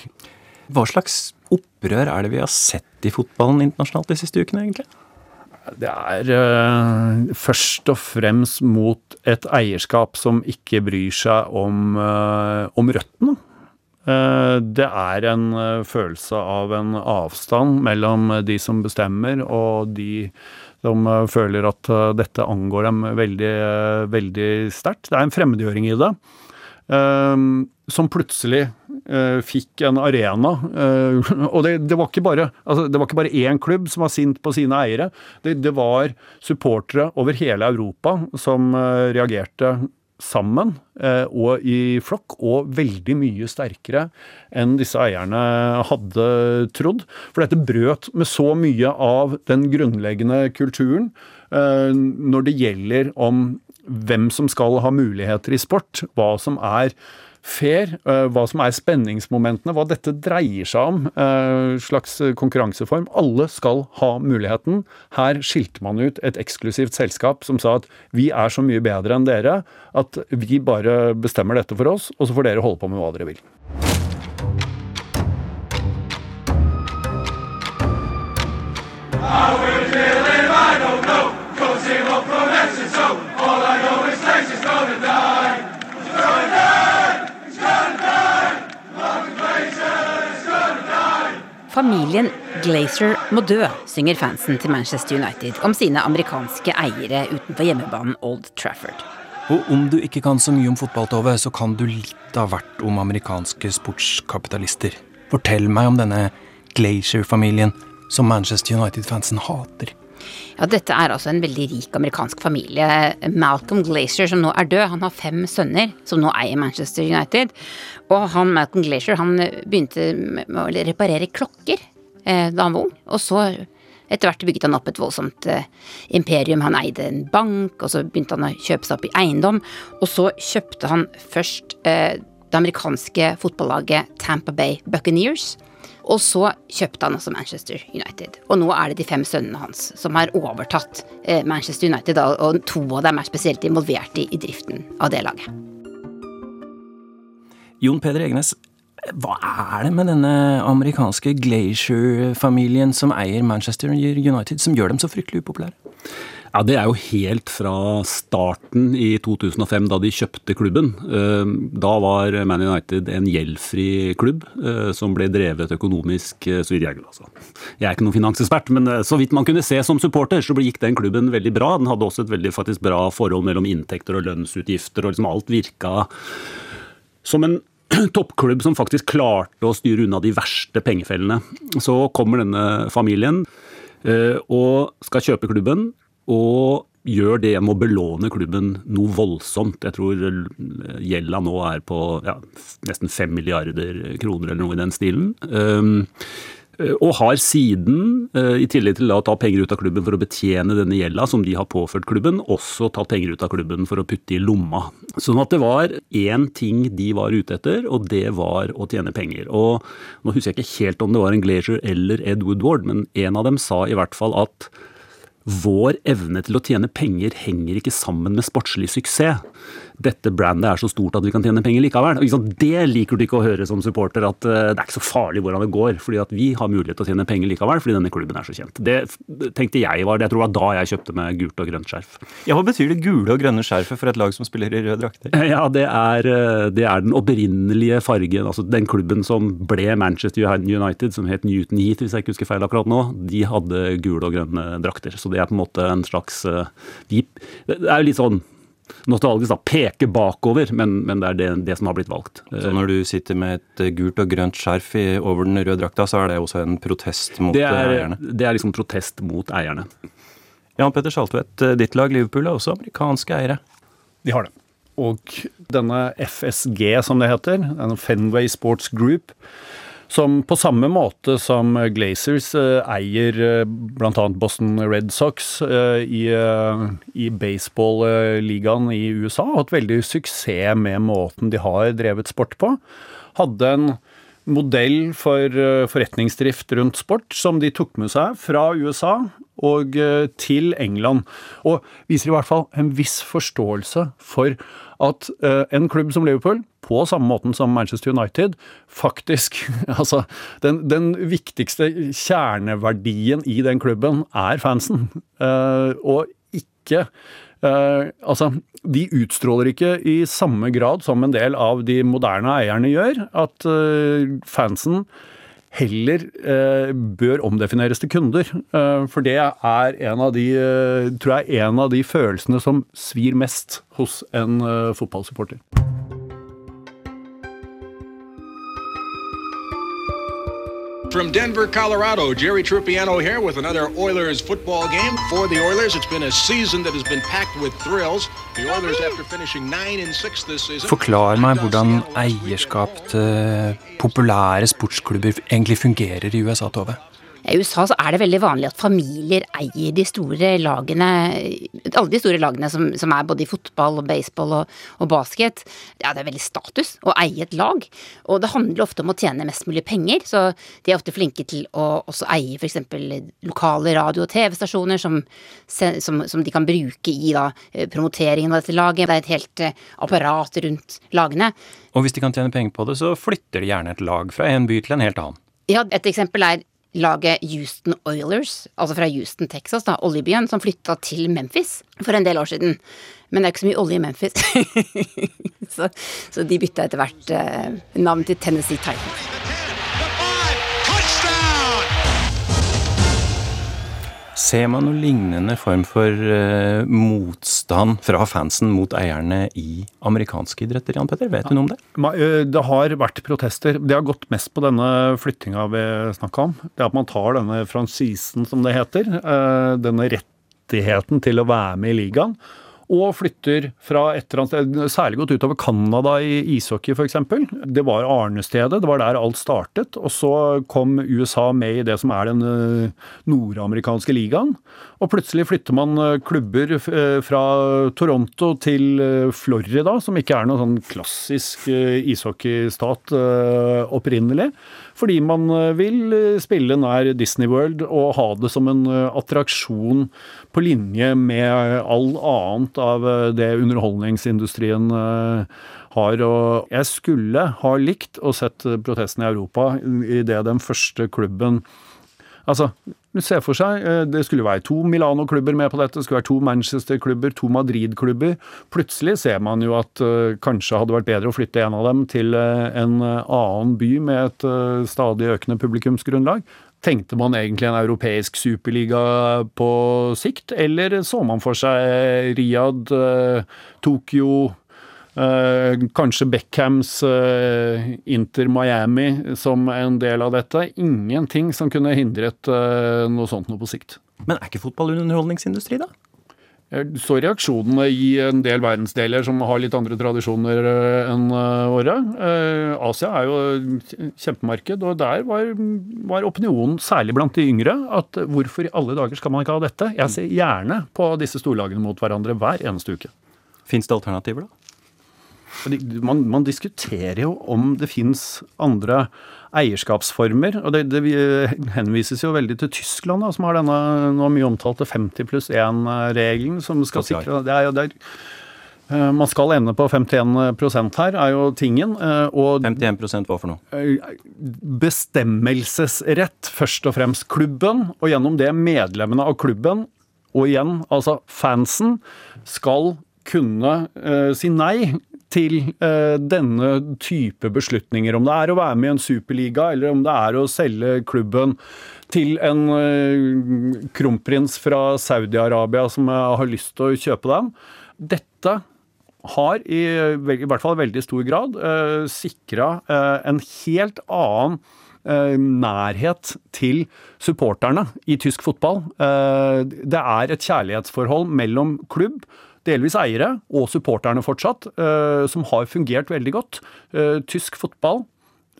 Hva slags opprør er det vi har sett i fotballen internasjonalt de siste ukene, egentlig? Det er uh, først og fremst mot et eierskap som ikke bryr seg om, om røttene. Eh, det er en eh, følelse av en avstand mellom de som bestemmer og de som eh, føler at dette angår dem veldig, veldig sterkt. Det er en fremmedgjøring i det. Som plutselig fikk en arena. [LAUGHS] Og det, det, var ikke bare, altså, det var ikke bare én klubb som var sint på sine eiere. Det, det var supportere over hele Europa som reagerte sammen eh, og i flokk, og veldig mye sterkere enn disse eierne hadde trodd. For dette brøt med så mye av den grunnleggende kulturen eh, når det gjelder om hvem som skal ha muligheter i sport, hva som er fair, eh, hva som er spenningsmomentene, hva dette dreier seg om. Eh, slags konkurranseform. Alle skal ha muligheten. Her skilte man ut et eksklusivt selskap som sa at vi er så mye bedre enn dere at vi bare bestemmer dette for oss, og så får dere holde på med hva dere vil. Familien Glazer må dø, synger fansen til Manchester United om sine amerikanske eiere utenfor hjemmebanen Old Trafford. Og om du ikke kan så mye om fotball, Tove, så kan du litt av hvert om amerikanske sportskapitalister. Fortell meg om denne Glazer-familien som Manchester United-fansen hater. Ja, Dette er altså en veldig rik amerikansk familie. Malcolm Glacier, som nå er død, han har fem sønner som nå eier Manchester United. Og han Malcolm Glacier han begynte med å reparere klokker eh, da han var ung. Og så etter hvert bygget han opp et voldsomt eh, imperium. Han eide en bank, og så begynte han å kjøpe seg opp i eiendom. Og så kjøpte han først eh, det amerikanske fotballaget Tampa Bay Buccaneers. Og så kjøpte han også Manchester United. Og nå er det de fem sønnene hans som har overtatt eh, Manchester United, og to av dem er spesielt involvert i, driften av det laget. Jon Peder Egenes, hva er det med denne amerikanske Glacier-familien som eier Manchester United, som gjør dem så fryktelig upopulære? Ja, Det er jo helt fra starten i 2005, da de kjøpte klubben. Eh, da var Man United en gjeldfri klubb eh, som ble drevet økonomisk eh, så vidt jeg, altså. jeg er ikke noen finansekspert, men så vidt man kunne se som supporter, så gikk den klubben veldig bra. Den hadde også et veldig faktisk bra forhold mellom inntekter og lønnsutgifter, og liksom alt virka som en [CLEARS THROAT] toppklubb som faktisk klarte å styre unna de verste pengefellene. Så kommer denne familien og skal kjøpe klubben. Og gjør det med å belåne klubben noe voldsomt. Jeg tror gjelda nå er på ja, nesten fem milliarder kroner eller noe i den stilen. Um, og har siden, i tillegg til å ta penger ut av klubben for å betjene denne gjelda som de har påført klubben, også tatt penger ut av klubben for å putte i lomma. Sånn at det var én ting de var ute etter, og det var å tjene penger. Og nå husker jeg ikke helt om det var en Glacier eller Ed Woodward, men en av dem sa i hvert fall at vår evne til å tjene penger henger ikke sammen med sportslig suksess. Dette brandet er så stort at vi kan tjene penger likevel. Det liker du ikke å høre som supporter, at eh, det er ikke så farlig hvordan det går. fordi at vi har mulighet til å tjene penger likevel, fordi denne klubben er så kjent. Det tenkte jeg var det. Jeg tror var da jeg kjøpte med gult og grønt skjerf. Ja, Hva betyr det gule og grønne skjerfet for et lag som spiller i røde drakter? [LAUGHS] Ja, det er, eh, det er, den opprinnelige fargen. altså Den klubben som ble Manchester United, som het Newton Heat, hvis jeg ikke husker feil akkurat nå, de hadde gule og grønne drakter. Så det er på en måte en slags eh, Det er jo litt sånn nostalgisk, da. Peke bakover, men, men det er det, det, som har blitt valgt. Så når du sitter med et eh, gult og grønt skjerf i, over den røde drakta, så er det også en protest mot det er, eierne? Det er liksom protest mot eierne. Jan Petter Saltvedt, eh, ditt lag Liverpool er også amerikanske eiere? De har det. Og denne FSG, som det heter, Fenway Sports Group, som på samme måte som Glazers eh, eier eh, bl.a. Boston Red Sox eh, i, i baseball-ligaen i USA, og hatt veldig suksess med måten de har drevet sport på. Hadde en modell for forretningsdrift rundt sport som de tok med seg fra USA og til England. Og viser i hvert fall en viss forståelse for at en klubb som Liverpool på samme måten som Manchester United, faktisk [LAUGHS] Altså, den, den viktigste kjerneverdien i den klubben er fansen, uh, og ikke uh, Altså, de utstråler ikke i samme grad som en del av de moderne eierne gjør, at uh, fansen heller eh, bør omdefineres til kunder. Eh, for det er en av de, eh, tror jeg, en av de følelsene som svir mest hos en fotballsupporter. From Denver, Colorado, Jerry Trupiano here with another Oilers football game. For the Oilers, it's been a season that has been packed with thrills. The Oilers, after finishing 9 and 6 this season Forklar meg hvordan eierskap til populære sportsklubber egentlig fungerer i USA, Tove. I USA så er det veldig vanlig at familier eier de store lagene, alle de store lagene som, som er både i fotball og baseball og, og, basket. Ja, det er veldig status å eie et lag. Og det handler ofte om å tjene mest mulig penger, så de er ofte flinke til å også eie f.eks. lokale radio- og TV-stasjoner som, som, som, de kan bruke i da, promoteringen av dette laget. Det er et helt eh, apparat rundt lagene. Og hvis de kan tjene penger på det, så flytter de gjerne et lag fra en by til en helt annen. Ja, et eksempel er laget Houston Oilers, altså fra Houston, Texas, da, oljebyen, som flytta til Memphis for en del år siden. Men det er ikke så mye olje i Memphis. [LAUGHS] så, så, de bytta etter hvert eh, navn til Tennessee Titans. Ser man noen lignende form for uh, motstand fra fansen mot eierne i amerikanske idretter, Jan Petter? Vet du noe om det? Eh, det har vært protester. Det har gått mest på denne flyttinga vi snakka om. Det at man tar denne fransisen, som det heter. Uh, denne rettigheten til å være med i ligaen og flytter fra et eller annet sted, særlig gått utover Canada i ishockey f.eks. Det var arnestedet, det var der alt startet. Og så kom USA med i det som er den eh, nordamerikanske ligaen. Og plutselig flytter man eh, klubber eh, fra Toronto til Florida, som ikke er noen sånn klassisk ishockeystat opprinnelig. Fordi man vil spille nær Disney World og ha det som en attraksjon på linje med all annet av eh, det underholdningsindustrien eh, har. Og jeg skulle ha likt å sett protesten i Europa i det den første klubben Altså, ser for seg, eh, det skulle være to Milano-klubber med på dette, det skulle være to Manchester-klubber, to Madrid-klubber. Plutselig ser man jo at uh, kanskje hadde vært bedre å flytte en av dem til uh, en annen by med et stadig økende publikumsgrunnlag. Tenkte man egentlig en europeisk superliga på sikt, eller så man for seg Riyadh, eh, Tokyo, eh, kanskje Beckhams eh, Inter Miami som en del av dette? Ingenting som kunne hindret noe sånt noe på sikt. Men er ikke fotball underholdningsindustri, da? Så reaksjonene i en del verdensdeler som har litt andre tradisjoner eh, enn eh, våre. Eh, Asia er jo kjempemarked, og der var, var, opinionen, særlig blant de yngre, at hvorfor i alle dager skal man ikke ha dette? Jeg ser gjerne på disse storlagene mot hverandre hver eneste uke. Fins det alternativer, da? Man, man, diskuterer jo om det fins andre eierskapsformer. og det, det, henvises jo veldig til Tyskland, da, som har denne nå mye omtalte 50 pluss 1-regelen. som skal sikre, det er jo der, eh, Man skal ende på 51% her, er jo tingen. Eh, og 51 hva for noe? Eh, bestemmelsesrett, først og fremst klubben, og gjennom det medlemmene av klubben, og igjen altså fansen, skal kunne uh, si nei til eh, denne type beslutninger. Om det er å være med i en superliga, eller om det er å selge klubben til en eh, kronprins fra Saudi-Arabia som har lyst til å kjøpe den. Dette har i, i hvert fall veldig stor grad eh, sikra eh, en helt annen eh, nærhet til supporterne i tysk fotball. Eh, det er et kjærlighetsforhold mellom klubb delvis eiere og supporterne fortsatt, eh, som har fungert veldig godt. Eh, tysk fotball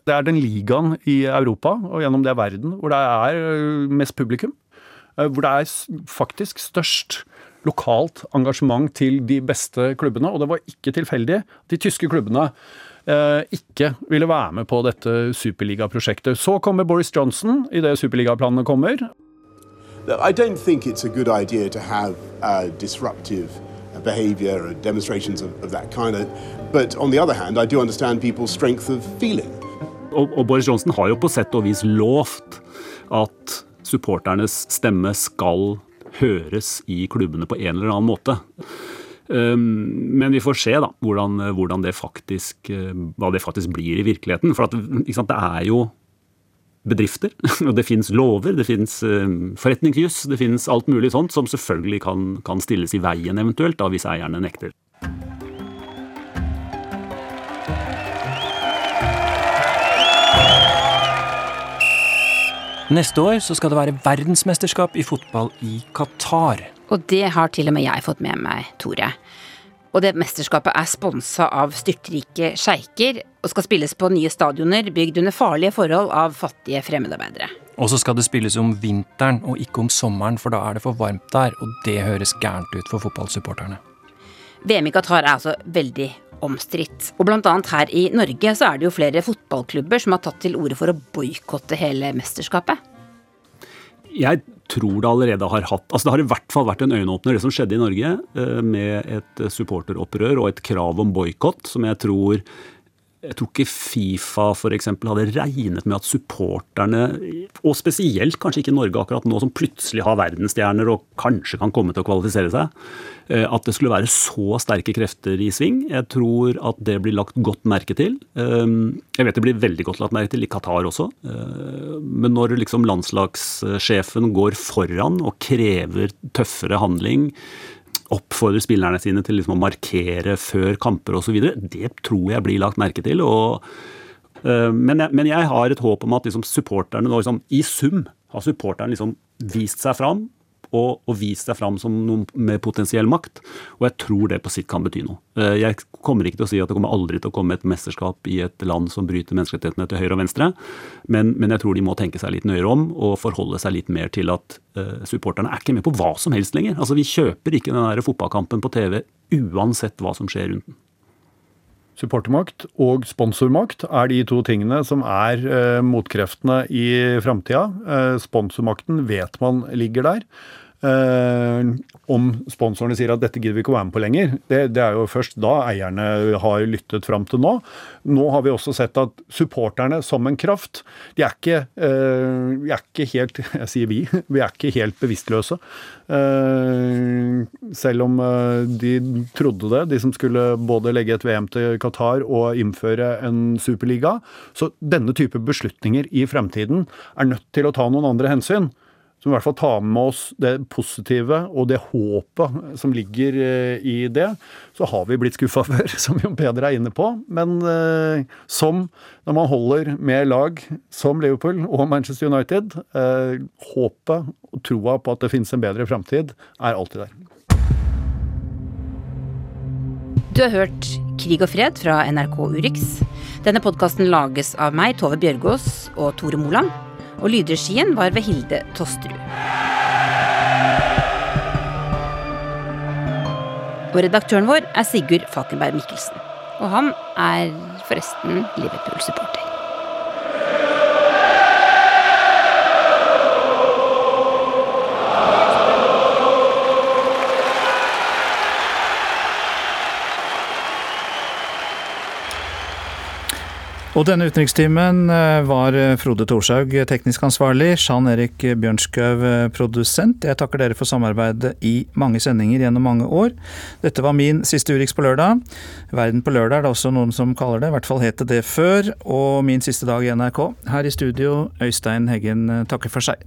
det er den ligaen i Europa og gjennom det verden hvor det er eh, mest publikum. Hvor det er faktisk størst lokalt engasjement til de beste klubbene. Og det var ikke tilfeldig. De tyske klubbene ikke ville være med på dette superligaprosjektet. Så kommer Boris Johnson idet superligaplanene kommer. I don't think it's a good idea to have a disruptive behavior or demonstrations of, of that kind. But on the other hand, I do understand people's strength of feeling. Og, Boris Johnson har jo på sett og vis lovt at supporternes stemme skal høres i klubbene på en eller annen måte. Um, men vi får se da, hvordan, hvordan det faktisk, uh, hva det faktisk blir i virkeligheten. For at, det er jo bedrifter. [LAUGHS] Og det fins lover, det fins forretningsjus, det fins alt mulig sånt som selvfølgelig kan, kan stilles i veien eventuelt, da, hvis eierne nekter. Neste år så skal det være verdensmesterskap i fotball i Qatar. Og det har til og med jeg fått med meg, Tore. Og det mesterskapet er sponsa av styrtrike sjeiker og skal spilles på nye stadioner bygd under farlige forhold av fattige fremmedarbeidere. Og så skal det spilles om vinteren og ikke om sommeren, for da er det for varmt der, og det høres gærent ut for fotballsupporterne. VM i Qatar er altså veldig omstridt. Og blant annet her i Norge så er det jo flere fotballklubber som har tatt til orde for å boikotte hele mesterskapet. Jeg tror det allerede har hatt altså Det har i hvert fall vært en øyenåpner, det som skjedde i Norge, eh, med et supporteropprør og et krav om boikott, som jeg tror jeg tror ikke Fifa f.eks. hadde regnet med at supporterne, og spesielt kanskje ikke Norge akkurat nå, som plutselig har verdensstjerner og kanskje kan komme til å kvalifisere seg, eh, at det skulle være så sterke krefter i sving. Jeg tror at det blir lagt godt merke til. Eh, jeg vet det blir veldig godt lagt merke til i Qatar også. Eh, men når liksom landslagssjefen går foran og krever tøffere handling, oppfordrer spillerne sine til liksom å markere før kamper osv. Det tror jeg blir lagt merke til. Og, uh, men, jeg, men, jeg, har et håp om at liksom, supporterne nå liksom, i sum har supporterne liksom vist seg fram og, og vist seg fram som noen med potensiell makt. Og jeg tror det på sikt kan bety noe. Eh, jeg kommer ikke til å si at det kommer aldri til å komme et mesterskap i et land som bryter menneskerettighetene til høyre og venstre, men, men, jeg tror de må tenke seg litt nøyere om og forholde seg litt mer til at uh, supporterne er ikke med på hva som helst lenger. Altså Vi kjøper ikke den der fotballkampen på TV uansett hva som skjer rundt den. Supportermakt og sponsormakt er de to tingene som er eh, motkreftene i framtida. Eh, sponsormakten vet man ligger der. Eh, om sponsorene sier at dette gidder vi ikke å være med på lenger. Det, det, er jo først da eierne har lyttet fram til nå. Nå har vi også sett at supporterne som en kraft, de er ikke, de er ikke helt [LAUGHS] Jeg sier vi, vi er ikke helt bevisstløse. Uh, selv om de trodde det, de som skulle både legge et VM til Qatar og innføre en superliga. Så denne type beslutninger i fremtiden er nødt til å ta noen andre hensyn som i hvert fall tar med oss det positive og det håpet som ligger eh, i det, så har vi blitt skuffa [LAUGHS] før, som Jon Peder er inne på. Men eh, som når man holder med lag som Liverpool og Manchester United, eh, håpet og troa på at det finnes en bedre framtid, er alltid der. Du har hørt Krig og fred fra NRK Urix. Denne podkasten lages av meg, Tove Bjørgaas og Tore Moland. Og lydregien var ved Hilde Tosterud. Og redaktøren vår er Sigurd Falkenberg Mikkelsen. Og han er forresten Liverpool-supporter. Og denne utenrikstimen eh, var eh, Frode Thorshaug teknisk ansvarlig, Jean Erik Bjørnskau eh, produsent. Jeg takker dere for samarbeidet i mange sendinger gjennom mange år. Dette var min siste Urix på lørdag. Verden på lørdag er det også noen som kaller det, i hvert fall het det det før. Og min siste dag i NRK. Her i studio, Øystein Heggen takker for seg.